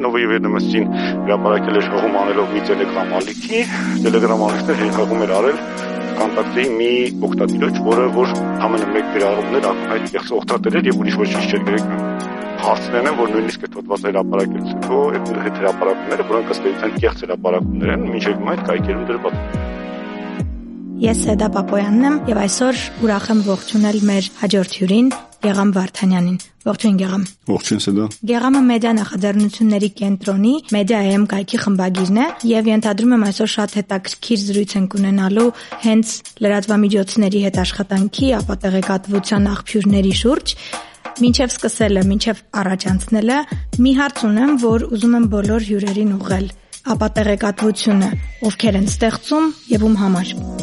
Նովոյ Վեդոմստին հրապարակել էր հողում անելով մի Telegram ալիքի, Telegram ալիքներ հեղափոխում էր արել կոնտակտի մի օգտատիրոջ, որը որ ամենը մեկ վերառումներ ակնհայտ եղծ օգտատեր էր եւ ուրիշ ոչինչ չէր գրել հարցներն են, որ նույնիսկ այդ հոդվածը հրապարակելուց հետո այդ հետ հրապարակումները, որոնք ըստ էության կեղծ հրապարակումներ են, մինչև հիմա այդ կայքերում դրված։ Ես Սեդա Պապոյանն եմ եւ այսօր ուրախ եմ ողջունել մեր հաջորդ հյուրին Գեգամ Վարդանյանին։ Ողջույն Գեգամ։ Ողջույն Սեդա։ Գեգամը մեդիա նախաձեռնությունների կենտրոնի Media.am կայքի խմբագիրն է եւ ենթադրում եմ այսօր շատ հետաքրքիր զրույց ենք ունենալու հենց լրատվամիջոցների հետ աշխատանքի, ապա տեղեկատվության աղբյուրների շուրջ Մինչև սկսելը, մինչև առաջ անցնելը մի հարց ունեմ, որ ուզում եմ բոլոր հյուրերին ուղղել։ Ապա տեղեկատվությունը ովքեր են ստեղծում եւ ում համար։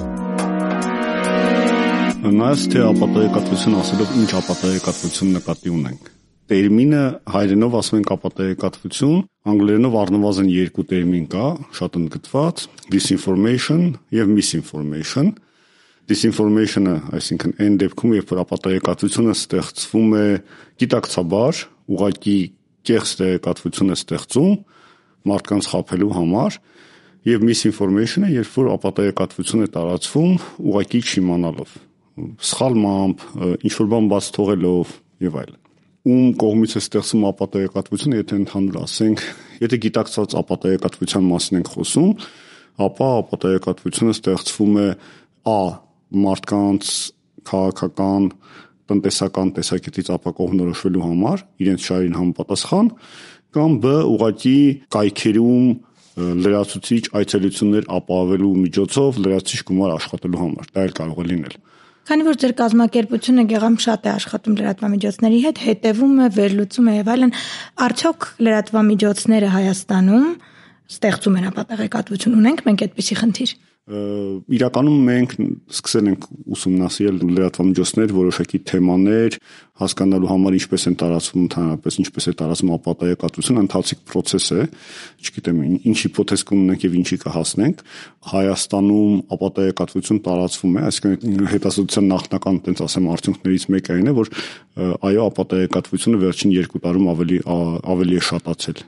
Նայած թե ապատեգատվություն ասելով ինչ ապատեգատվություն նկատի ունենք։ Տերմինը հայերենով ասում ենք ապատեգատվություն, անգլերենով առնվազն երկու տերմին կա, շատ ընդգծված՝ disinformation եւ misinformation disinformation-ը, այսինքն այն դեպքում, երբ որ ապատեգատվությունը ստեղծվում է գիտակցաբար, ուղակի կեղծ տեղեկատվություն է ստեղծում մարդկանց խափելու համար, եւ misinformation-ը, երբ որ ապատեգատվություն է տարածվում ուղակի չիմանալով, սխալմամբ, ինչ որ բան բաց թողելով եւ այլն ում կողմից է ստեղծում ապատեգատվությունը, եթե ընդհանուր ասենք, եթե գիտակցված ապատեգատվության մասին ենք խոսում, ապա ապատեգատվությունը ստեղծվում է ա մարդկանց քաղաքական տնտեսական տեսակետից ապակողնորոշվելու համար իրենց շահերին համապատասխան կամ բ ուղղակի կայքերում լրացուցիչ այցելություններ ապահովելու միջոցով լրացուցիչ գումար աշխատելու համար դա էլ կարող է լինել Քանի որ ձեր կազմակերպությունը գեղամ շատ է աշխատում լրատվամիջոցների հետ, հետևում է, վերլուծում է եւ այլն, արդյոք լրատվամիջոցները Հայաստանում ստեղծում են ապատեղեկատվություն ունենք մենք այդպիսի խնդիր իրականում մենք սկսել ենք ուսումնասիրել լրատվամիջոցներ, որոշակի թեմաներ հասկանալու համար ինչպես են տարածվում ընդհանրապես, ինչպես է տարածվում ապատայակատվությունը, ընթացիկ process է, չգիտեմ ինչ հիպոթեզ կունենանք եւ ինչի կհասնենք։ Հայաստանում ապատայակատվություն տարածվում է, այսինքն հետազոտության նախնական, տենց ասեմ, արդյունքներից մեկը այն է, որ այո, ապատայակատվությունը վերջին 2 տարում ավելի ավելի է շատացել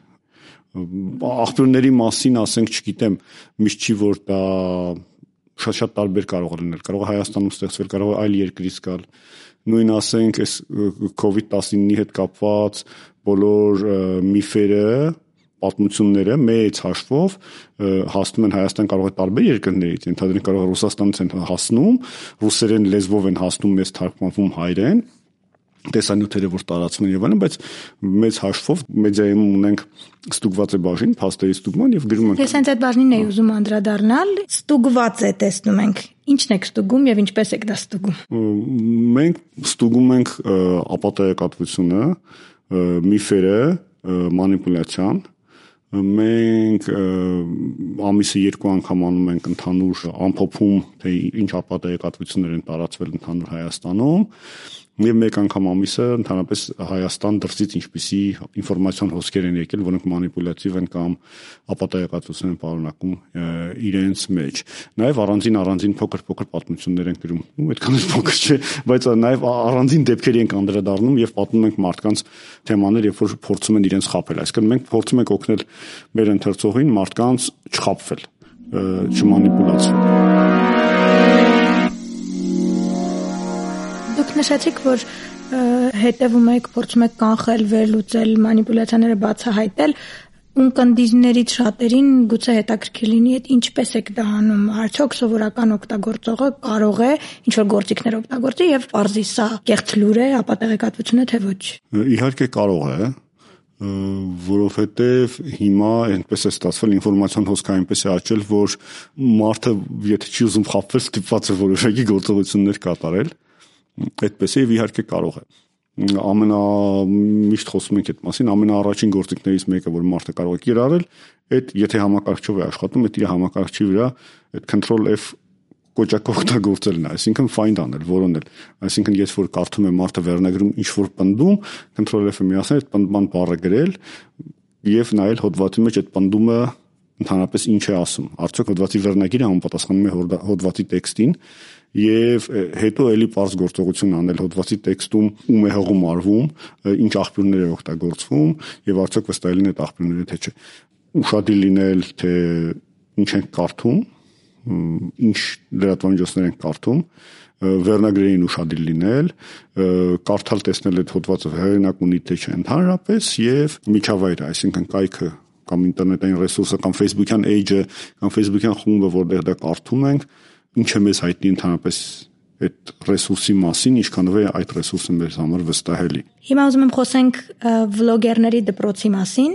աղբյուրների մասին ասենք, չգիտեմ, միշտ չի որ դա շատ-շատ տարբեր կարող լինել։ Կարող է Հայաստանում ստեղծվել, կարող է այլ երկրից գալ։ Նույն ասենք, այս COVID-19-ի հետ կապված բոլոր միֆերը, պատմությունները մեծ հաշվով հասնում են Հայաստան կարող է տարբեր երկրներից, ընդհանրեն կարող է Ռուսաստանից են հասնում, ռուսերեն լեզվով են հասնում մեզ թարգմանվում հայերեն, տեսանյութերը որ տարածվում են եւ այլն, բայց մեծ հաշվով մեդիայում ունենք ստուգված է բաժին, փաստերի ստուգման եւ գրում ենք։ Ես հենց այդ բաժնին էի ուզում անդրադառնալ, ստուգված է տեսնում ենք։ Ինչն եք ստուգում եւ ինչպես եք դա ստուգում։ Մենք ստուգում ենք ապատեգատվությունը, միֆերը, մանիպուլյացիան, մենք ամիսը երկու անգամ անում ենք ընդհանուր ամփոփում թե ինչ ապատեգատվություններ են տարածվել ընդհանուր Հայաստանում Եվ մեկ անգամ ամիսը ընդհանրապես Հայաստան դրսից ինչպիսի ինֆորմացիոն հոսքեր են եկել, որոնք մանիպուլյատիվ են կամ ապատայակացություն են պարունակում իրենց մեջ։ Նաև առանձին առանձին փոքր-փոքր պատմություններ են գրում։ Ու այդքան էլ փոքր չէ, բայց նաև առանձին դեպքերի ենք անդրադառնում եւ պատմում ենք մարդկանց թեմաներ, երբ որ փորձում են իրենց խაფել։ Այսինքն մենք փորձում ենք օգնել մեր ընթերցողին մարդկանց չխაფվել, չմանիպուլացնել։ Դուք նշեցիք, որ հետևում եք, փորձում եք կանխել, վերլուծել, մանիպուլյացիաները բացահայտել, ունկնդիրներից շատերին գուցե հետաքրքիր լինի, այդ ինչպես եք դա անում։ Արդյոք սովորական օգտագործողը կարող է ինչ որ գործիքներ օգտագործի եւ ողջի սա կեղծ լուր է, ապատեղեկատվություն է թե ոչ։ Իհարկե կարող է, որովհետև հիմա այնպես է ստացվել ինֆորմացիոն հոսքը այնպես է աճել, որ մարդը եթե չի ուզում խափվել, ստիպված է որոշակի գործողություններ կատարել այդպես է եւ իհարկե կարող է ամենամիշտ խոսում ենք այդ մասին, ամենաառաջին գործիքներից մեկը, որ մարդը կարող է կիրառել, այդ եթե համակարգչով է աշխատում, այդ իր համակարգչի վրա այդ control F կոճակը օգտագործելն է, այսինքն find անել, որոնել։ Այսինքն ես որ կարդում եմ մարդը վերնագրում ինչ որ պնդում, control F-ը միացնել այդ պնդման բառը գրել եւ նայել հոդվածի մեջ այդ պնդումը ընդհանրապես ինչ է ասում։ Արդյոք հոդվածի վերնագիրը համապատասխանում է հոդվածի տեքստին եւ հետո էլի པարզ գործողություն անել հոդվածի տեքստում ում է հողում ինչ աղբյուրներ է օգտագործվում եւ արդյոք վստահելին այդ աղբյուրները թե չէ։ Ուշադիր լինել թե ինչ են կարդում, ինչ լրատվամիջոցներ են կարդում, վերնագրերին ուշադիր լինել, կարդալ տեսնել այդ հոդվածը հեղինակ ունի թե չէ ընդհանրապես եւ միջավայրը, այսինքն կայքը կամ ինտերնետային ռեսուրսը կամ Facebook-յան page-ը կամ Facebook-յան խումբը, որտեղ դա կարդում ենք, ինչ է մեզ հայտնի ընդհանրապես այդ ռեսուրսի մասին, ինչքանով է այդ ռեսուրսը մեզ համար վստահելի։ Հիմա ուզում եմ խոսենք վլոգերների դպրոցի մասին,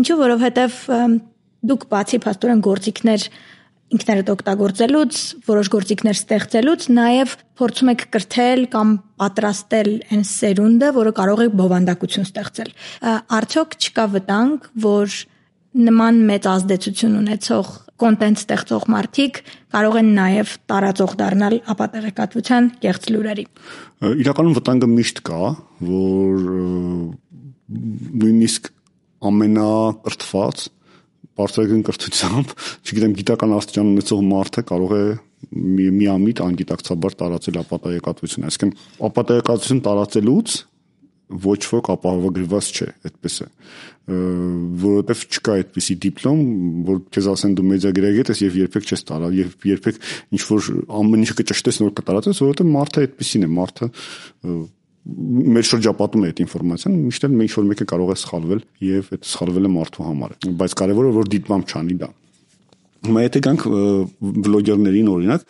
ինչու որովհետև դուք բացի փաստորեն գործիքներ ինքներդ օգտագործելուց, որոշ գործիքներ ստեղծելուց, նաև փորձում եք կրթել կամ պատրաստել այն սերունդը, որը կարող է բովանդակություն ստեղծել։ Արդյոք չկա վտանգ, որ նման մեծ ազդեցություն ունեցող կոնտենտ ստեղծող մարդիկ կարող են նաև տարածող դառնալ ապատեղեկատվության կեղծ լուրերի։ Իրականում վտանգը միշտ կա, որ նույնիսկ ամենակրթված բարձրագույն կրթությամբ, չգիտեմ, գիտական աստիճան ունեցող մարդը կարող է միամիտ անգիտակցաբար տարածել ապատայեկատվություն։ Այսինքն ապատայեկատվություն տարածելուց ոչ ոք ապահովագրված չէ, այդպես է որովհետև չկա այդպիսի դիպլոմ, որ քեզ ասեն դու մեդիագրագետ ես եւ երբեք չես տարա, եւ երբեք ինչ որ ամեն ինչը կճշտես նոր կտարածես, որովհետև մարդը այդպիսին է, մարդը մեր շրջապատում է այդ ինֆորմացիան, միշտ էլ ինչ որ մեկը կարող է սխալվել եւ այդ սխալվելը մարդու համար է։ Բայց կարևորը որ դիտմամբ չանի դա։ Հիմա եթե գանք վլոգերներին օրինակ,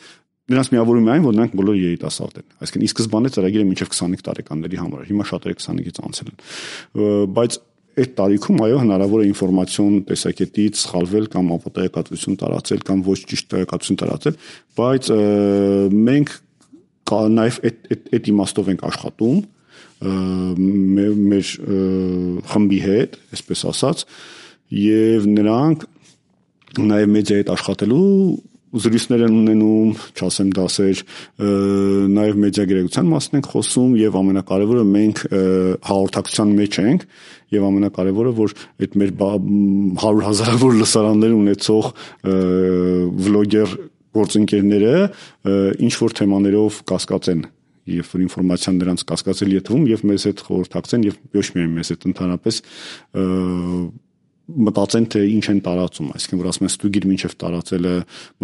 նրանց միավորում է այն, որ նրանք բոլորը երիտասարդ են։ Այսինքն ի սկզբանե ծրագիրը մինչև 25 տարեկանների համար էր։ Հիմա շատերը 25-ից անցել են։ Բայց այդ տարիքում այո հնարավոր է ինֆորմացիոն տեսակետից սխալվել կամ ապոտայեկատվություն տարածել կամ ոչ ճիշտ տեղեկատվություն տարածել, բայց մենք նաև այդ այդ այդ իմաստով ենք աշխատում մեր խմբի հետ, այսպես ասած, եւ նրանք նաև մեդիայի հետ աշխատելու զրույցներ են ունենում, չասեմ դասեր, նաև մեդիագրեգության մասին ենք խոսում եւ ամենակարևորը մենք հաղորդակցության մեջ ենք եւ ամենակարևորը որ այդ մեր 100 հազարավոր լսարաններ ունեցող վլոգեր գործընկերները ինչ որ թեմաներով կասկածեն եւ որ ինֆորմացիան նրանց կասկածելի է թվում եւ մեզ հետ խորհրդակցեն եւ ոչ միայն մեզ հետ ընդհանրապես մտածեն թե ինչ են տարածում, այսինքն որ ասում են ստուգիր ինչև տարածելը,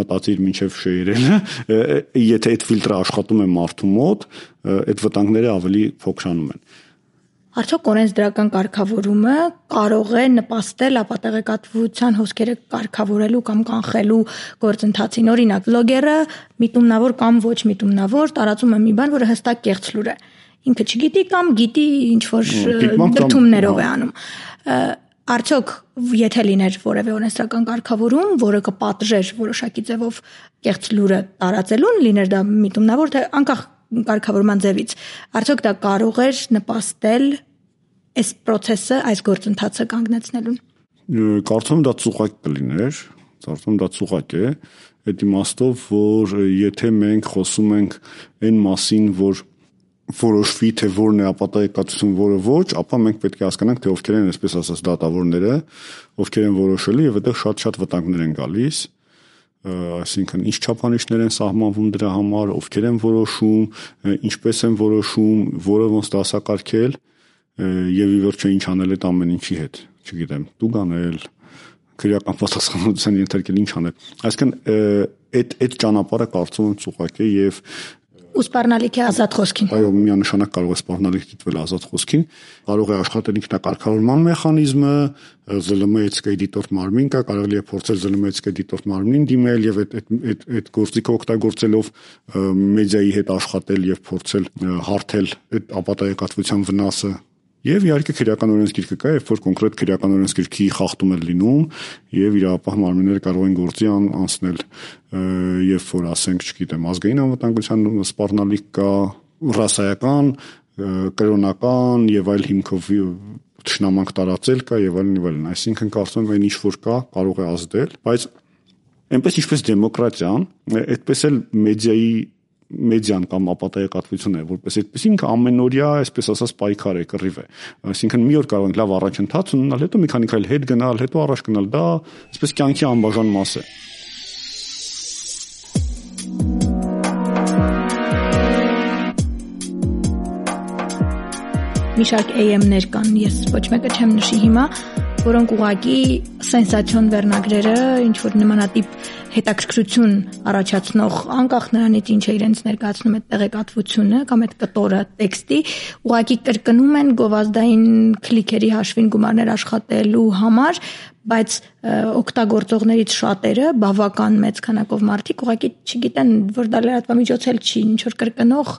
մտածիր ինչև շեյրելը, եթե այդ ֆիլտրը աշխատում է մարդու մոտ, այդ վտանգները ավելի փոքրանում են։ Արդյոք օրենսդրական կարգավորումը կարող է նպաստել ապատեղեկատվության հոսքերը կարգավորելու կամ կանխելու գործընթացին։ Օրինակ, բլոգերը միտումնավոր կամ ոչ միտումնավոր տարածում է մի բան, որը հստակ կեղծ լուր է։ Ինքը չգիտի կամ գիտի ինչ որ դրթումներով է անում Արդյոք եթե լիներ որևէ օրենսդրական կարգավորում, որը կպատժեր որոշակի ձևով կեղծ լուրը տարածելուն, լիներ դա միտումնավոր թե անկախ կարգավորման ձևից, արդյոք դա կարող էր նպաստել այս process-ը, այս գործընթացը կանգնեցնելուն։ Կարծում դա ծուղակ կլիներ, կարծում դա ծուղակ է, այդ իմաստով, որ եթե մենք խոսում ենք այն մասին, որ որոշվի թե որն է ապատայեկատվություն, որը ոչ, ապա մենք պետք է հասկանանք թե ովքեր են այսպես ասած դատավորները, ովքեր են որոշելու եւ այդտեղ շատ-շատ վտանգներ են գալիս այսինքն ինչ չափանիշներ են սահմանվում դրա համար, ովքեր են որոշում, ինչպես են որոշում, որը ոնց դասակարգել եւ ի վերջո ինչ անել այդ ամեն ինչի հետ, չգիտեմ, դու կանել քրեական պատասխանատվության ենթարկել ինչ անել։ Այսինքն այդ այդ ճանապարհը կարծում եմ ծուղակ է եւ ու սպառնալիք է ազատ խոսքին։ Այո, միանշանակ կարող է սպառնալիք դիտվել ազատ խոսքին։ Կարող է աշխատել ինքնակարգավորման մեխանիզմը, ԶԼՄ-ից կեդիտոր մարմին կա, կարելի է փորձել ԶԼՄ-ից կեդիտոր մարմնին դիմել եւ այդ այդ այդ գործիքը օգտագործելով մեդիայի հետ աշխատել եւ փորձել հարթել այդ ապատայեկատվության վնասը Եվ իհարկե քրեական օրենսգիրքը կա, երբ որ կոնկրետ քրեական օրենսգիրքի խախտում է լինում եւ իրավապահ մարմինները կարող են գործի անցնել երբ որ ասենք, չգիտեմ, ազգային անվտանգության սպառնալիք կա, ռասայական, կրոնական եւ այլ հիմքով ճշնամանք տարածել կա եւ այլն եւ այլն։ Այսինքն կարծում եմ այն ինչ որ կա կարող է ազդել, բայց այնպես ինչպես դեմոկրատիան, այդպես էլ մեդիայի մեդիան կամ ապատեգատվությունը որպես այդպես ինքը ամենօրյա, այսպես ասած, պայքար է, կռիվ է։ Այսինքն մի օր կարող ենք լավ առաջընթաց ունենալ, հետո մի քանի քայլ հետ գնալ, հետո առաջ գնալ, դա այսպես կյանքի անբաժան մաս է։ մի շարք AM-ներ կան, ես ոչ մեկը չեմ նշի հիմա, որոնք ուղակի սենսացիոն վերնագրերը ինչ որ նմանատիպ հետաքրքրություն առաջացնող անկախ նրանից ինչ է իրենց ներկայացնում այդ տեղեկատվությունը կամ այդ կտորը տեքստի ուղակի կրկնում են գովազդային քլիքերի հաշվին գումարներ աշխատելու համար բայց օգտագործողներից շատերը բավական մեծ քանակով մարդիկ ուղղակի չգիտեն որ դա լրատվամիջոց էլ չի ինչ որ կրկնող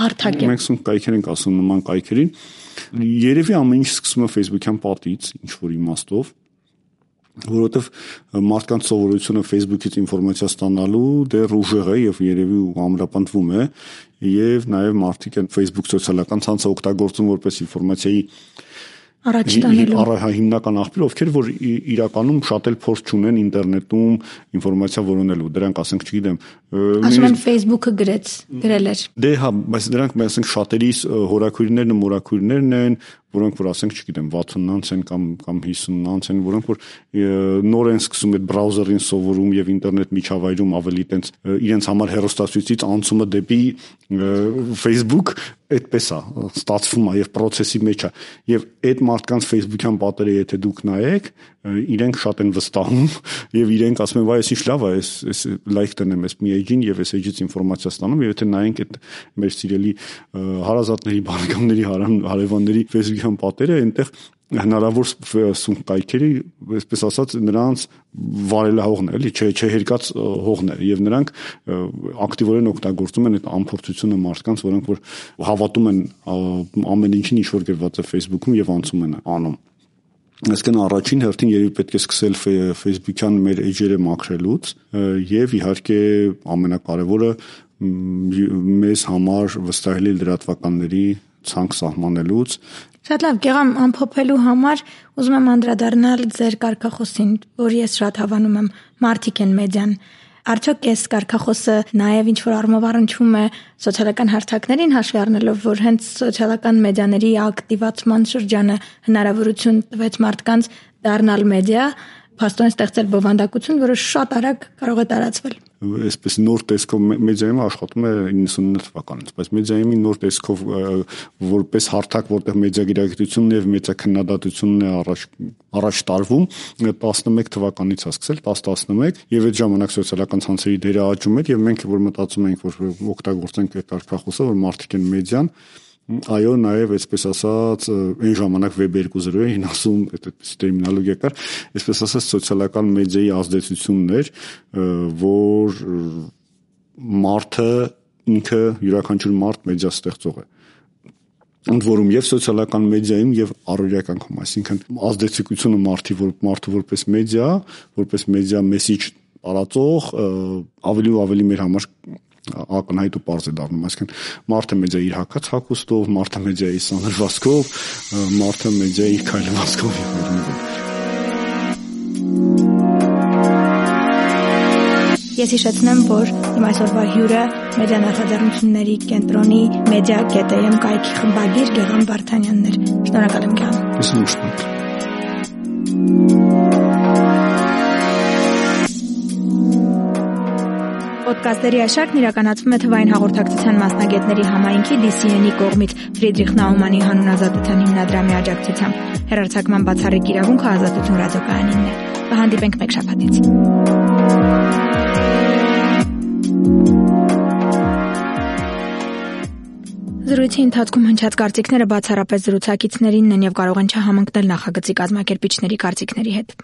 հարթակ է մենք կայքեր ենք ասում նման կայքերին երևի ամեն ինչ սկսում է Facebook-յան պատից ինչ որ իմաստով որովհետև մարդկանց սովորությունը Facebook-ից ինֆորմացիա ստանալու դեռ ուժեղ է եւ երևի ամրապնդվում է եւ նաեւ մարդիկ են Facebook սոցիալական ցանցը օգտագործում որպես ինֆորմացիայի առաջ տանելու հա հիմնական աղբյուր ովքեր որ իրականում շատ էլ փորձ չունեն ինտերնետում ինֆորմացիա որոնելու դրանք ասենք չգիտեմ ասում են Facebook-ը գրեց գրել էր դե հա բայց դրանք ասենք շատերի հորաքույրներն ու մորաքույրներն են որոնք որ ասենք, չգիտեմ, 60-անց են կամ կամ 50-անց են, որոնք որ նոր են սկսում այդ բրաուզերին սովորում եւ ինտերնետ միջավայրում ավելի տենց իրենց համար հերոստացույցից անցումը դեպի Facebook այդպես է ստացվում է եւ process-ի մեջ է եւ այդ մարդկանց Facebook-յան պատերը եթե դուք նայեք իրենք շատ են վստահում եւ իրենք ասում են վայ էս ինչ լավ է էս էս լայք տնեմ էս մի էջին եւ էս էջից ինֆորմացիա ստանում եւ եթե նայենք այդ մեր սիրելի հարազատների բարեկամների հարևանների Facebook-յան պատերը այնտեղ հնարավոր սունկ կայքերի, այսպես ասած, նրանց վարելահողն է, էլի, չէ, չէ հերկած հողն է եւ նրանք ակտիվորեն օգտագործում են այդ ամփոփությունը մարդկանց, որոնք որ հավատում են ամեն ինչին, ինչ որ գրված է Facebook-ում եւ անցում են անում։ Այսինքն առաջին հերթին երբ պետք է սկսել Facebook-յան մեր էջերը մաքրելուց եւ իհարկե ամենակարևորը մեզ համար վստահելի լրատվականների ցանկ սահմանելուց Շատ լավ, գեղամ ամփոփելու համար ուզում եմ անդրադառնալ ձեր կարգախոսին, որ ես շատ հավանում եմ մարդիկ են մեդիան։ Արդյոք այս կարգախոսը նաև ինչ որ առումով առնչվում է սոցիալական հարթակներին հաշվի առնելով, որ հենց սոցիալական մեդիաների ակտիվացման շրջանը հնարավորություն տվեց մարդկանց դառնալ մեդիա, փաստորեն ստեղծել բովանդակություն, որը շատ արագ կարող է տարածվել այսպես նոր տեսքով մեդիայում աշխատում է 99 թվականից, բայց մեդիայումի նոր տեսքով որպես հարթակ, որտեղ մեդիա գիտակցությունն եւ մեդիա քննադատությունն է առաջ առաջ տարվում 11 թվականից է սկսել 10-11 եւ այդ ժամանակ սոցիալական ցանցերի դերը աճում էր եւ մենք որ մտածում էինք որ օգտագործենք այդ կարգախոսը որ մարդիկ են մեդիան Այո, նաև այսպես ասած, այն ժամանակ Web 2.0 էին ասում, այդպես տերմինոլոգիա կար, այսպես ասած սոցիալական մեդիայի ազդեցությունն էր, որ մարդը ինքը յուրաքանչյուր մարդ մեդիա ստեղծող է ընդ որում եւ սոցիալական մեդիայում եւ առօրյա կյանքում, այսինքն ազդեցիկությունը մարդի որ մարդը որպես մեդիա, որպես մեդիա մեսիջ տարածող ավելի ու ավելի մեր համար ակնհայտ ու པարզ է դառնում, այսինքն մարդը է իր հակած հակոստով, մարդը է իր սանրվածքով, մարդը մեծ է իր քայլվածքով եւ այլն։ Ես հիշեցնեմ, որ իմ այսօրվա հյուրը մեդիա նախաձեռնությունների կենտրոնի media.am կայքի խմբագիր Գեգամ Վարդանյանն էր։ Շնորհակալ եմ Գեգամ։ Ես շնորհակալ Պոդկասթերի աշակն իրականացվում է թվային հաղորդակցության մասնագետների համայնքի DCN-ի կողմից Ֆրիդրիխ Նաումանի հանուն ազատության հիմնադրամի աջակցությամբ։ Հերարցակման բացառիկ իրավունքը ազատություն ռադիոկայանինն է։ Կհանդիպենք մեկ շաբաթից։ Զրույցի ընթացքում հնչած կարծիքները բացառապես զրուցակիցներինն են եւ կարող են չհամընկնել նախագծի կազմակերպիչների կարծիքների հետ։